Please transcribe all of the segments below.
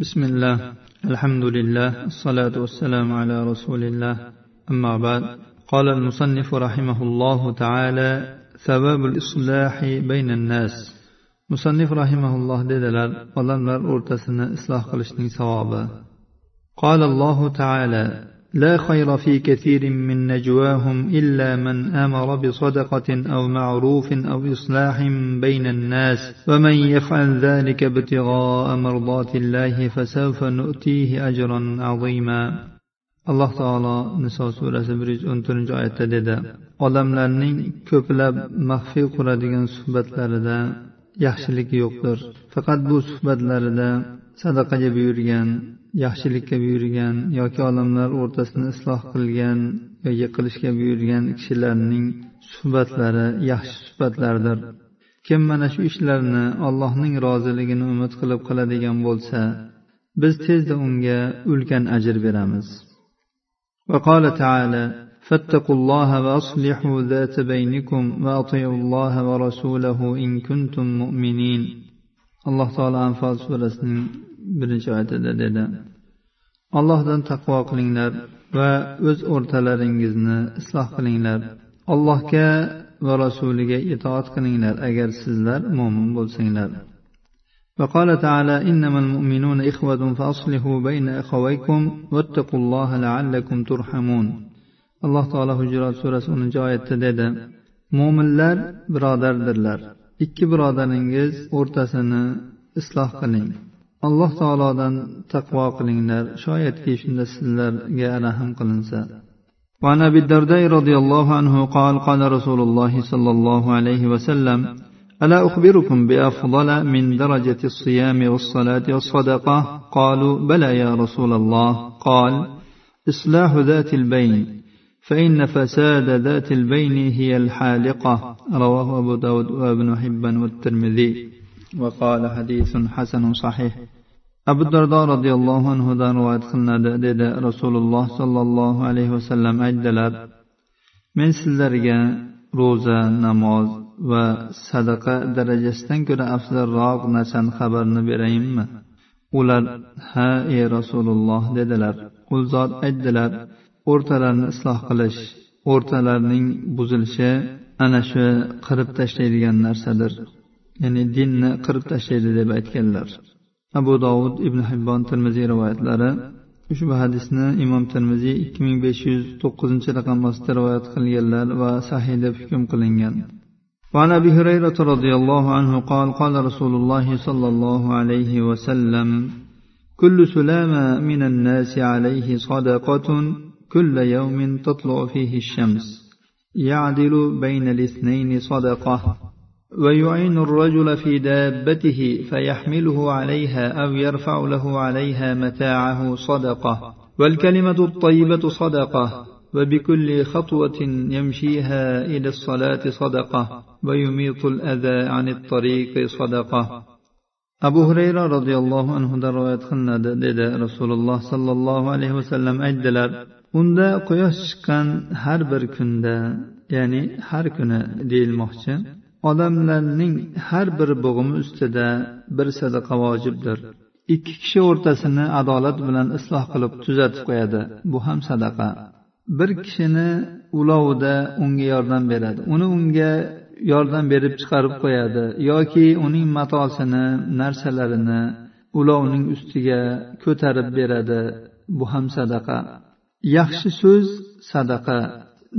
بسم الله. الحمد لله. الصلاة والسلام على رسول الله. أما بعد قال المصنف رحمه الله تعالى ثواب الإصلاح بين الناس. مصنف رحمه الله dedilar odamlar o'rtasini isloh qilishning savobi. قال الله تعالى لا خير في كثير من نجواهم إلا من أمر بصدقة أو معروف أو إصلاح بين الناس. ومن يفعل ذلك ابتغاء مرضات الله فسوف نؤتيه أجرا عظيما. alloh taolo niso surasi bir yuz o'n to'rtinchi oyatda dedi odamlarning ko'plab maxfiy quradigan suhbatlarida yaxshilik yo'qdir faqat bu suhbatlarida sadaqaga buyurgan yaxshilikka buyurgan yoki odamlar o'rtasini isloh qilgan yoki qilishga buyurgan kishilarning suhbatlari yaxshi suhbatlardir kim mana shu ishlarni allohning roziligini umid qilib qiladigan bo'lsa biz tezda unga ulkan ajr beramiz وقال تعالى فاتقوا الله وأصلحوا ذات بينكم وأطيعوا الله ورسوله إن كنتم مؤمنين alloh taolo anfol surasining birinchi oyatida dedi allohdan taqvo qilinglar va o'z o'rtalaringizni isloh qilinglar allohga va rasuliga itoat qilinglar agar sizlar mo'min bo'lsanglar وقال تعالى إنما المؤمنون إخوة فأصلحوا بين أخويكم واتقوا الله لعلكم ترحمون alloh taolo hujurot surasi o'ninchi oyatda dedi mo'minlar birodardirlar ikki birodaringiz o'rtasini isloh qiling alloh taolodan taqvo qilinglar shoyatki shunda sizlarga rahm qilinsa وعن ابي الدرداء رضي الله عنه قال قال رسول الله صلى الله عليه وسلم الا اخبركم بافضل من درجه الصيام والصلاه والصدقه قالوا بلى يا رسول الله قال اصلاح ذات البين فإن فساد ذات البين هي الحالقة. رواه أبو داود وابن حبان والترمذي. وقال حديث حسن صحيح. أبو الدرداء رضي الله عنه دا وادخلنا دأدد رسول الله صلى الله عليه وسلم أجدلر من سلرجا روزة نماز va sadaqa darajasidan ko'ra afzalroq narsani xabarini berayinmi ها إي رسول الله dedilar قل زاد aytdilar o'rtalarni isloh qilish o'rtalarning buzilishi ana shu qirib tashlaydigan narsadir ya'ni dinni qirib tashlaydi deb aytganlar abu dovud ibn hibbon termiziy rivoyatlari ushbu hadisni imom termiziy ikki ming besh yuz to'qqizinchi raqam ostida rivoyat qilganlar va sahiy deb hukm qilingan وعن ابي هريره رضي الله عنه قال قال رسول الله صلى الله عليه وسلم كل سلامة من الناس عليه صدقة كل يوم تطلع فيه الشمس يعدل بين الاثنين صدقة ويعين الرجل في دابته فيحمله عليها أو يرفع له عليها متاعه صدقة والكلمة الطيبة صدقة وبكل خطوة يمشيها إلى الصلاة صدقة ويميط الأذى عن الطريق صدقة. abu hurayra roziyallohu anhudan rivoyat qilinadi dedi rasululloh sollallohu alayhi vasallam aytdilar unda quyosh chiqqan har bir kunda ya'ni har kuni deyilmoqchi odamlarning har bir bo'g'imi ustida bir sadaqa vojibdir. Ikki kishi o'rtasini adolat bilan isloh qilib tuzatib qo'yadi. Bu ham sadaqa. Bir kishini ulovida unga yordam beradi. Uni unga yordam berib chiqarib qo'yadi. Yoki uning matosini narsalarini ulovning ustiga ko'tarib beradi. Bu ham sadaqa. yaxshi so'z sadaqa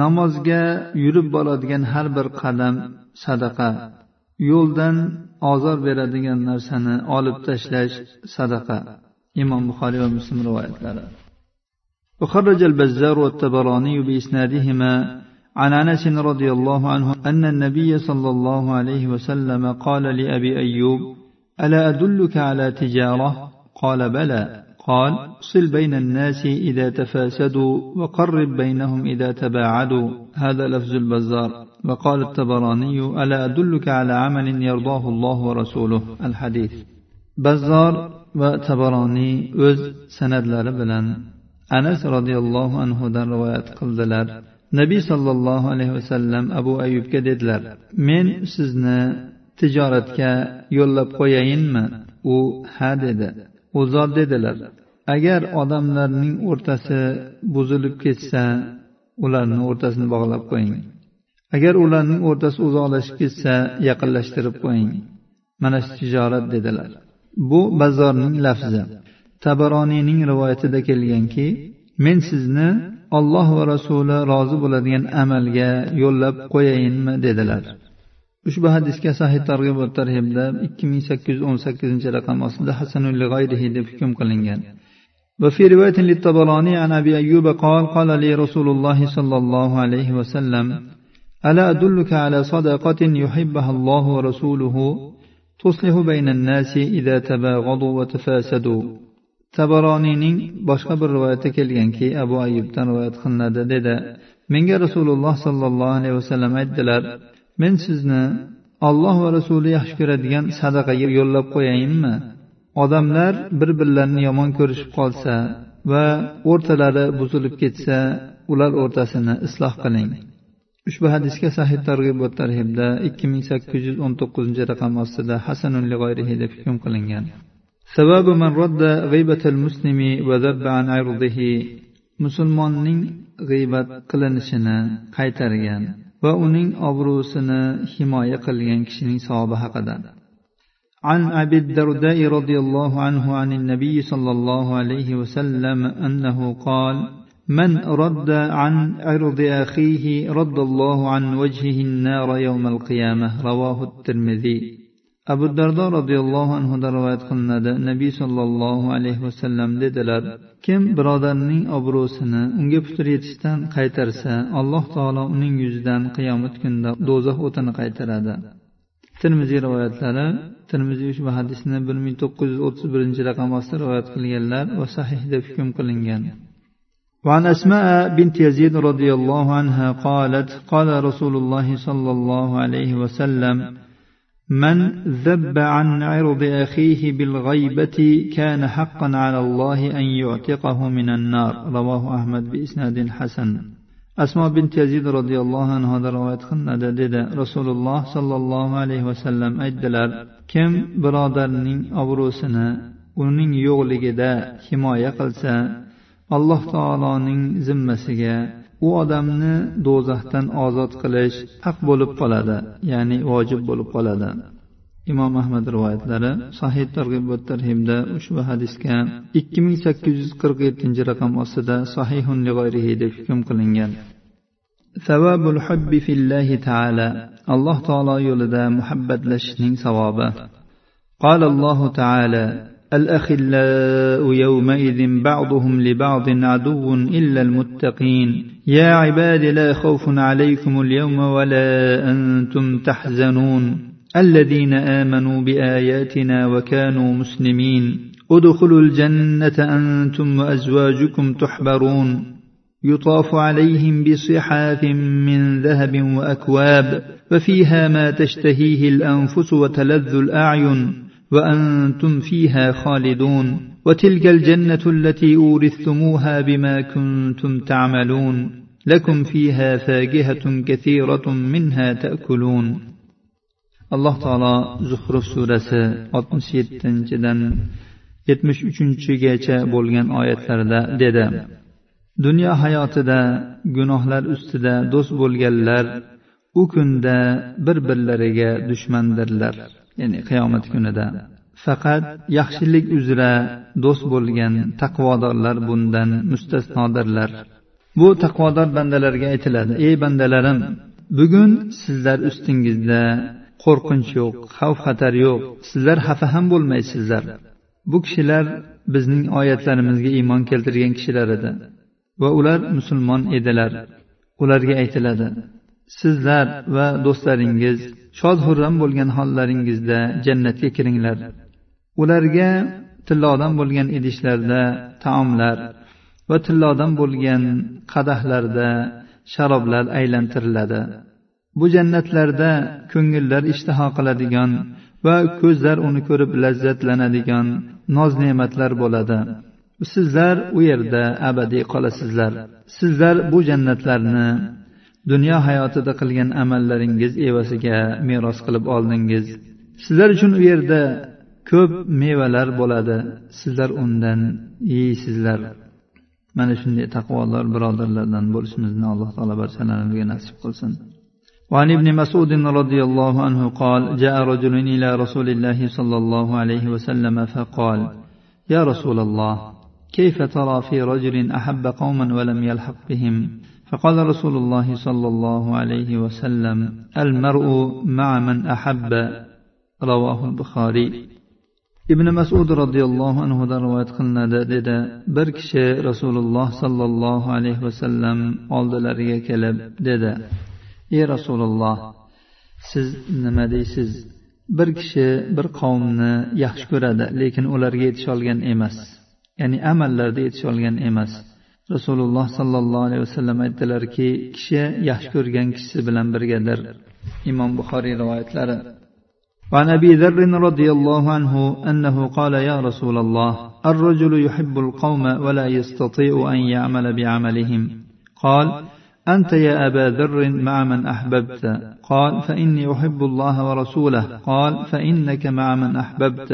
namozga yurib boradigan har bir qadam sadaqa yo'ldan ozor beradigan narsani olib tashlash sadaqa imom buxoriy va muslim rivoyatlari وخرج البزار والتبراني بإسنادهما عن أنس رضي الله عنه أن النبي صلى الله عليه وسلم قال لأبي أيوب ألا أدلك على تجارة قال بلى قال صل بين الناس إذا تفاسدوا وقرب بينهم إذا تباعدوا. هذا لفظ البزار. وقال التبراني ألا أدلك على عمل يرضاه الله ورسوله؟ الحديث. بزار وتبراني أز سند لربلا أنس رضي الله عنه در روايات قلدلر nabiy sollallohu alayhi vasallam abu ayubga dedilar men sizni tijoratga yo'llab qo'yayinmi? U ha dedi. U zot dedilar agar odamlarning o'rtasi buzilib ketsa ularni o'rtasini bog'lab qo'ying. Agar ularning o'rtasi uzoqlashib ketsa yaqinlashtirib qo'ying. Mana shu tijorat dedilar. Bu bazorning lafzi. Tabaroniyning rivoyatida kelganki men sizni olloh va rasuli rozi bo'ladigan amalga yo'llab qo'yayinmi? dedilar. ushbu hadisga sahih targ'ib va tarhibda ikki ming sakkiz yuz o'n sakkizinchi raqam ostida hasanul deb hukm qilingan وفي رواية للطبراني عن أبي أيوب قال قال لي رسول الله صلى الله عليه وسلم ألا أدلك على صدقة يحبها الله ورسوله تصلح بين الناس إذا تباغضوا وتفاسدوا tabaroniyning boshqa bir rivoyatda kelganki abu ayubdan rivoyat qilinadi dedi menga rasululloh sollallohu alayhi vasallam aytdilar men sizni olloh va rasuli yaxshi ko'radigan sadaqaga yo'llab qo'yayinmi? Odamlar bir birlarini yomon ko'rishib qolsa va o'rtalari buzilib ketsa ular o'rtasini isloh qiling. Ushbu hadisga sahih targ'ib va tarhibda ikki ming sakkiz yuz o'n to'qqizinchi raqam ostida hasanun lig'oyrihi deb hukm qilingan. Sababu man muslimi musulmonning g'iybat qilinishini qaytargan. Va uning obro'sini himoya qilgan kishining savobi haqida. عن أبي الدرداء رضي الله عنه عن النبي صلى الله عليه وسلم أنه قال من رد عن عرض أخيه رد الله عن وجهه النار يوم القيامة رواه الترمذي abu dardo roziyallohu anhudan rivoyat qilinadi nabiy sollallohu alayhi vasallam dedilar kim birodarining obro'sini unga putur yetishdan qaytarsa alloh taolo uning yuzidan qiyomat kunida do'zax o'tini qaytaradi termiziy rivoyatlari termiziy ushbu hadisni bir ming to'qqiz yuz o'ttiz birinchi raqam ostida rivoyat qilganlar va sahih deb hukm qilingan وعن أسماء بنت يزيد رضي الله عنها قالت قال رسول الله صلى الله عليه وسلم من ذب عن عرض أخيه بالغيبة كان حقا على الله أن يعتقه من النار. رواه أحمد بإسناد حسن. أسماء بنت يزيد رضي الله عنها رواية خندة ددى رسول الله صلى الله عليه وسلم أدلر كم برادرني أبروسنا uning yo'qligida himoya qilsa alloh taoloning zimmasiga u odamni do'zaxdan ozod qilish haq bo'lib qoladi ya'ni vojib bo'lib qoladi imom ahmad rivoyatlari sahih targ'ib va tarhibda ushbu hadisga ikki ming sakkiz yuz qirq yettinchi raqam ostida sahihun deb hukm qilingan savabul hubbi fillahi taala alloh taolo yo'lida muhabbatlashishning savobi قال الله تعالى الأخلاء يومئذ بعضهم لبعض عدو إلا المتقين. يا عباد لا خوف عليكم اليوم ولا أنتم تحزنون. الذين آمنوا بآياتنا وكانوا مسلمين. ادخلوا الجنة أنتم وأزواجكم تحبرون. يطاف عليهم بصحاف من ذهب وأكواب وفيها ما تشتهيه الأنفس وتلذ الأعين. وأنتم فيها خالدون وتلك الجنة التي أورثتموها بما كنتم تعملون لكم فيها فاكهة كثيرة منها تأكلون alloh taolo zuhruf surasi oltmish yettinchidan yetmish uchinchigacha bo'lgan oyatlarda dedi dunyo hayotida gunohlar ustida do'st bo'lganlar u kunda bir birlariga dushmandirlar Ya'ni qiyomat kunida. Faqat yaxshilik uzra do'st bo'lgan taqvodorlar bundan mustasnodirlar. Bu taqvodor bandalarga aytiladi. Ey bandalarim bugun sizlar ustingizda qo'rqinch yo'q xavf xatar yo'q. Sizlar xafa ham bo'lmaysizlar. Bu kishilar bizning oyatlarimizga iymon keltirgan kishilar edi va ular musulmon edilar. Ularga aytiladi sizlar va do'stlaringiz shod xurram bo'lgan hollaringizda jannatga kiringlar. Ularga tillodan bo'lgan idishlarda taomlar va tillodan bo'lgan qadahlarda sharoblar aylantiriladi. Bu jannatlarda ko'ngillar ishtaho qiladigan va ko'zlar uni ko'rib lazzatlanadigan noz ne'matlar bo'ladi. Sizlar u yerda abadiy qolasizlar. Sizlar bu jannatlarni dunyo hayotida qilgan amallaringiz evaziga meros qilib oldingiz sizlar uchun u yerda ko'p mevalar bo'ladi sizlar undan yeysizlar mana shunday taqvodor birodarlardan bo'lishimizni alloh taolo barchalarimizga nasib qilsin وعن ابن مسعود رضي الله عنه قال جاء رجل إلى رسول الله صلى الله عليه وسلم فقال يا رسول الله كيف ترى في رجل أحب قوما ولم يلحق بهم فقال رسول الله صلى الله عليه وسلم المرء مع من أحب رواه البخاري ibn masud roziyallohu anhudan rivoyat qilinadi dedi bir kishi rasululloh sollallohu alayhi vasallam oldilariga kelib dedi ey rasululloh siz nima deysiz bir kishi bir qavmni yaxshi ko'radi lekin ularga yetisholgan emas ya'ni amallarda yetisholgan emas rasululloh sollallohu alayhi vasallam aytdilarki kishi yaxshi ko'rgan kishisi bilan birgadir imom buxoriy rivoyatlari وعن ابي ذر رضي الله عنه انه قال يا رسول الله الرجل يحب القوم ولا يستطيع ان يعمل بعملهم قال انت يا ابا ذر مع من احببت قال فاني احب الله ورسوله قال فانك مع من احببت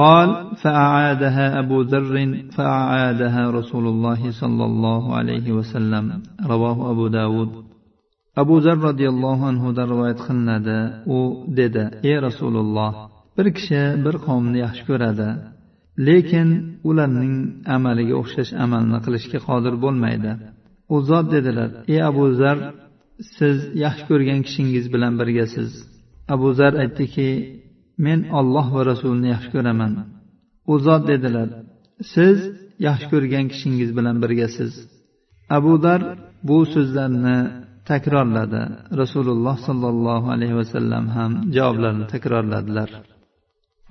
قال فاعادها ابو ذر فاعادها رسول الله صلى الله عليه وسلم رواه ابو داود abu zar roziyallohu anhudan rivoyat qilinadi u dedi ey rasululloh bir kishi bir qavmni yaxshi ko'radi lekin ularning amaliga o'xshash amalni qilishga qodir bo'lmaydi u zot dedilar ey abu zar siz yaxshi ko'rgan kishingiz bilan birgasiz abu zar aytdiki men olloh va rasulni yaxshi ko'raman u zot dedilar siz yaxshi ko'rgan kishingiz bilan birgasiz abu dar bu so'zlarni takrorladi rasululloh sollallohu alayhi vasallam ham javoblarni takrorladilar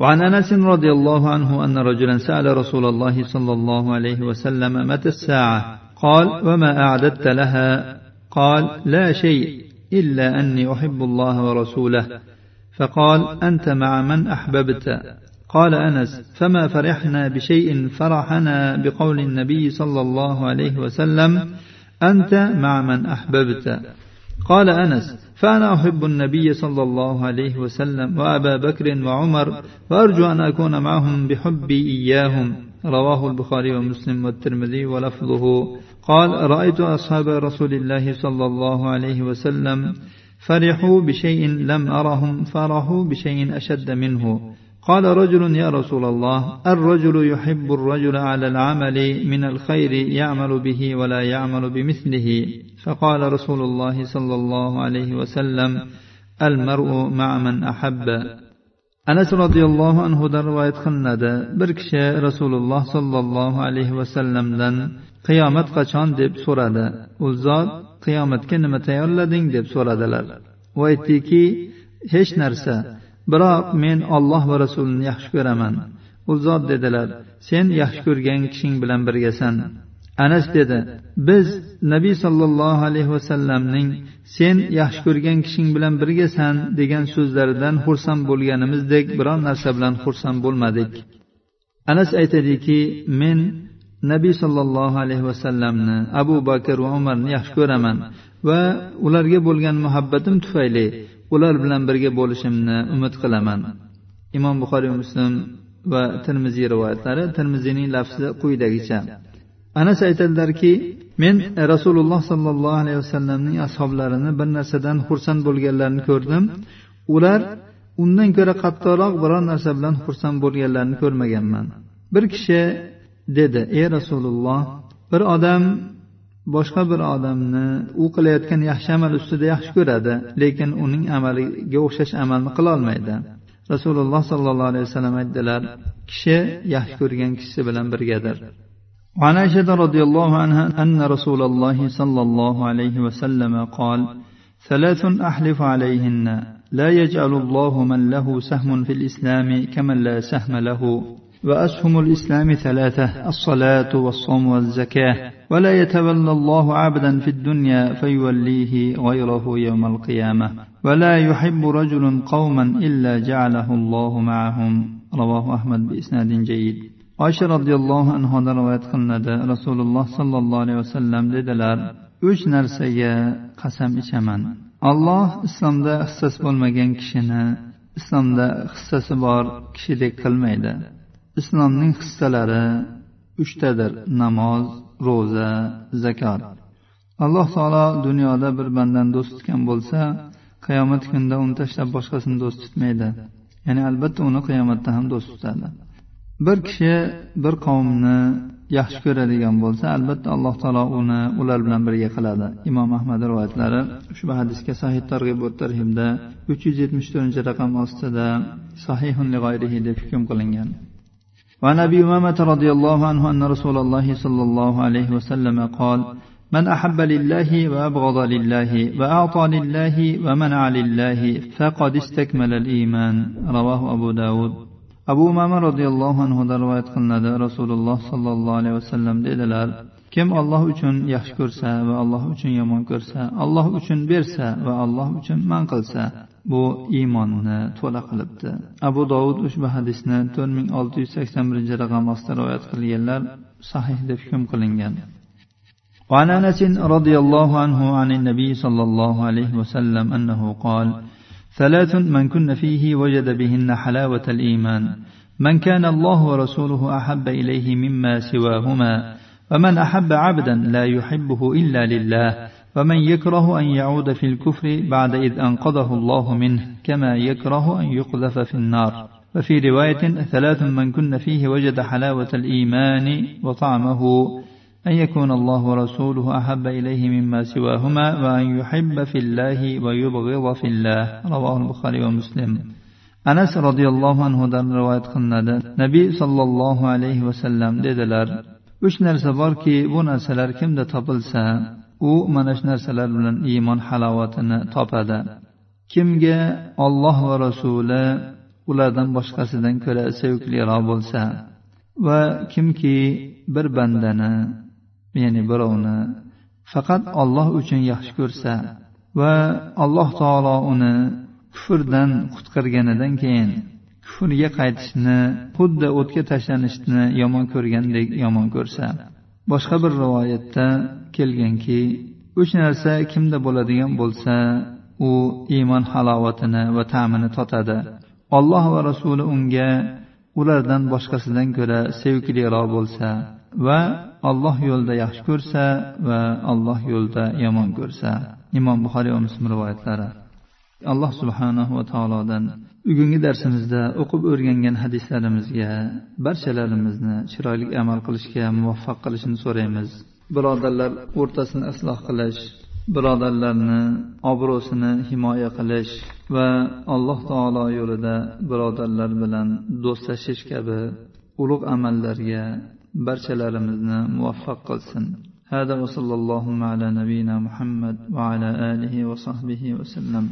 وعن انس رضي الله عنه ان رجلا سال رسول الله صلى الله عليه وسلم متى الساعه قال وما اعددت لها قال لا شيء الا اني احب الله ورسوله فقال أنت مع من أحببت؟ قال أنس فما فرحنا بشيء فرحنا بقول النبي صلى الله عليه وسلم أنت مع من أحببت؟ قال أنس فأنا أحب النبي صلى الله عليه وسلم وأبا بكر وعمر وأرجو أن أكون معهم بحبي إياهم. رواه البخاري ومسلم والترمذي ولفظه. قال رأيت أصحاب رسول الله صلى الله عليه وسلم فرحوا بشيء لم أرهم فرحوا بشيء أشد منه. قال رجل يا رسول الله الرجل يحب الرجل على العمل من الخير يعمل به ولا يعمل بمثله. فقال رسول الله صلى الله عليه وسلم المرء مع من أحب. anas roziyallohu anhudan rivoyat qilinadi bir kishi rasululloh sollallohu alayhi vasallamdan qiyomat qachon deb so'radi u zot qiyomatga nima tayyorlading deb so'radilar. U aytdiki hech narsa. Biroq men olloh va rasulini yaxshi ko'raman. U zot dedilar sen yaxshi ko'rgan kishing bilan birgasan. Anas dedi biz nabiy sollallohu alayhi vasallamning sen yaxshi ko'rgan kishing bilan birgasan degan so'zlaridan xursand bo'lganimizdek biror narsa bilan xursand bo'lmadik. Anas aytadiki men nabiy sollallohu alayhi vasallamni abu bakr va umarni yaxshi ko'raman va ularga bo'lgan muhabbatim tufayli ular bilan birga bo'lishimni umid qilaman. Imom buxoriy muslim va termiziy rivoyatlari termiziyning lafzi quyidagicha. Anas aytadilarki men rasululloh sollallohu alayhi vasallamning ashoblarini bir narsadan xursand bo'lganlarini ko'rdim. Ular undan ko'ra qattiqroq biror narsa bilan xursand bo'lganlarini ko'rmaganman. Bir kishi dedi ey rasululloh bir odam boshqa bir odamni u qilayotgan yaxshi amal ustida yaxshi ko'radi lekin uning amaliga o'xshash amalni qilolmaydi rasululloh sollallohu alayhi vasallam aytdilar kishi yaxshi ko'rgan kishisi bilan birgadir وعن عائشة رضي الله عنها أن رسول الله صلى الله عليه وسلم قال ثلاث أحلف عليهن لا يجعل الله من له سهم في الإسلام كمن لا سهم له وأسهم الإسلام ثلاثة الصلاة والصوم والزكاة. ولا يتولى الله عبدا في الدنيا فيوليه غيره يوم القيامة. ولا يحب رجل قوما إلا جعله الله معهم. رواه أحمد بإسناد جيد. عائشة رضي الله عنها رواية قندة رسول الله صلى الله عليه وسلم لدلال uch narsaga qasam ichaman. Alloh islomda hissasi bo'lmagan kishini islomda hissasi bor kishidek qilmaydi. Islomning hissalari uchtadir namoz ro'za zakot. Alloh taolo dunyoda bir bandani do'st tutgan bo'lsa qiyomat kunida uni tashlab boshqasini do'st tutmaydi. Ya'ni albatta uni qiyomatda ham do'st tutadi. Bir kishi bir qavmni yaxshi ko'radigan bo'lsa albatta alloh taolo uni ular bilan birga qiladi. Imom ahmad rivoyatlari ushbu hadisga sahih targ'ibot tarhibda uch yuz yetmish to'rtinchi raqam ostida sahihun deb hukm qilingan. وعن ابي امامه رضي الله عنه ان رسول الله صلى الله عليه وسلم قال من احب لله وابغض لله واعطى لله ومنع لله فقد استكمل الايمان رواه ابو داود abu umama roziyallohu anhudan rivoyat qilinadi rasululloh sollallohu alayhi vasallam dedilar kim olloh uchun yaxshi ko'rsa va alloh uchun yomon ko'rsa alloh uchun bersa va alloh uchun man qilsa bu iymonni to'la qilibdi abu dovud ushbu hadisni to'rt ming olti yuz sakson birinchi raqam ostida rivoyat qilganlar sahih deb hukm qilingan وعن انس رضي الله عنه عن النبي صلى الله عليه وسلم انه قال ثلاث من كن فيه وجد بهن حلاوة الإيمان من كان الله ورسوله أحب إليه مما سواهما ومن أحب عبدا لا يحبه إلا لله ومن يكره أن يعود في الكفر بعد إذ أنقذه الله منه كما يكره أن يقذف في النار. وفي رواية ثلاث من كن فيه وجد حلاوة الإيمان وطعمه أن يكون الله ورسوله أحب إليه مما سواهما وأن يحب في الله ويبغض في الله. رواه البخاري ومسلم. anas roziyallohu anhudan rivoyat qilinadi nabiy sollallohu alayhi vasallam dedilar uch narsa borki bu narsalar kimda topilsa u mana shu narsalar bilan iymon halovatini topadi. Kimga olloh va rasuli ulardan boshqasidan ko'ra sevikliroq bo'lsa va kimki bir bandani ya'ni birovni faqat olloh uchun yaxshi ko'rsa va alloh taolo uni kufrdan qutqarganidan keyin kufrga qaytishni xuddi o'tga tashlanishni yomon ko'rgandek yomon ko'rsa boshqa bir rivoyatda kelganki uch narsa kimda bo'ladigan bo'lsa u iymon halovatini va ta'mini totadi. Olloh va rasuli unga ulardan boshqasidan ko'ra sevikliroq bo'lsa va alloh yo'lida yaxshi ko'rsa va alloh yo'lida yomon ko'rsa. Imom buxoriy va muslim rivoyatlari. Alloh subhanahu va taolodan bugungi darsimizda o'qib o'rgangan hadislarimizga barchalarimizni chiroyli amal qilishga muvaffaq qilishini so'raymiz birodarlar o'rtasini isloh qilish birodarlarni obro'sini himoya qilish va alloh taolo yo'lida birodarlar bilan do'stlashish kabi ulug' amallarga barchalarimizni muvaffaq qilsin هذا وصلى اللهم على نبينا محمد وعلى آله وصحبه وسلم